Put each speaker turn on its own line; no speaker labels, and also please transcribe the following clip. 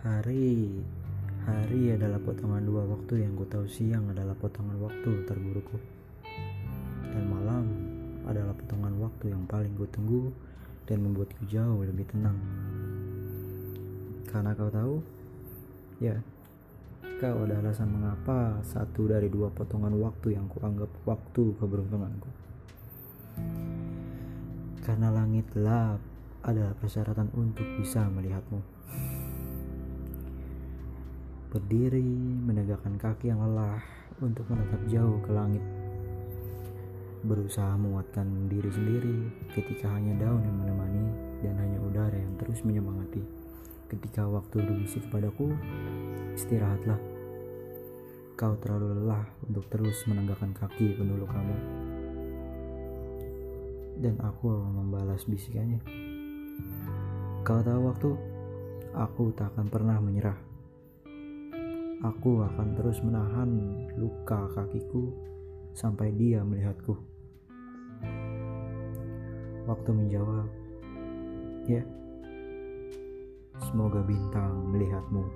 Hari. Hari adalah potongan dua waktu yang ku tahu siang adalah potongan waktu terburukku. Dan malam adalah potongan waktu yang paling ku tunggu dan membuatku jauh lebih tenang. Karena kau tahu Ya Kau adalah alasan mengapa satu dari dua potongan waktu yang kuanggap waktu keberuntunganku. Karena langit gelap adalah persyaratan untuk bisa melihatmu. Berdiri menegakkan kaki yang lelah untuk menatap jauh ke langit. Berusaha menguatkan diri sendiri ketika hanya daun yang menemani dan hanya udara yang terus menyemangati. Ketika waktu berbisik kepadaku, istirahatlah. Kau terlalu lelah untuk terus menegakkan kaki pendulu kamu. Dan aku membalas bisikannya. Kau tahu waktu, aku tak akan pernah menyerah. Aku akan terus menahan luka kakiku sampai dia melihatku. Waktu menjawab, ya, semoga bintang melihatmu.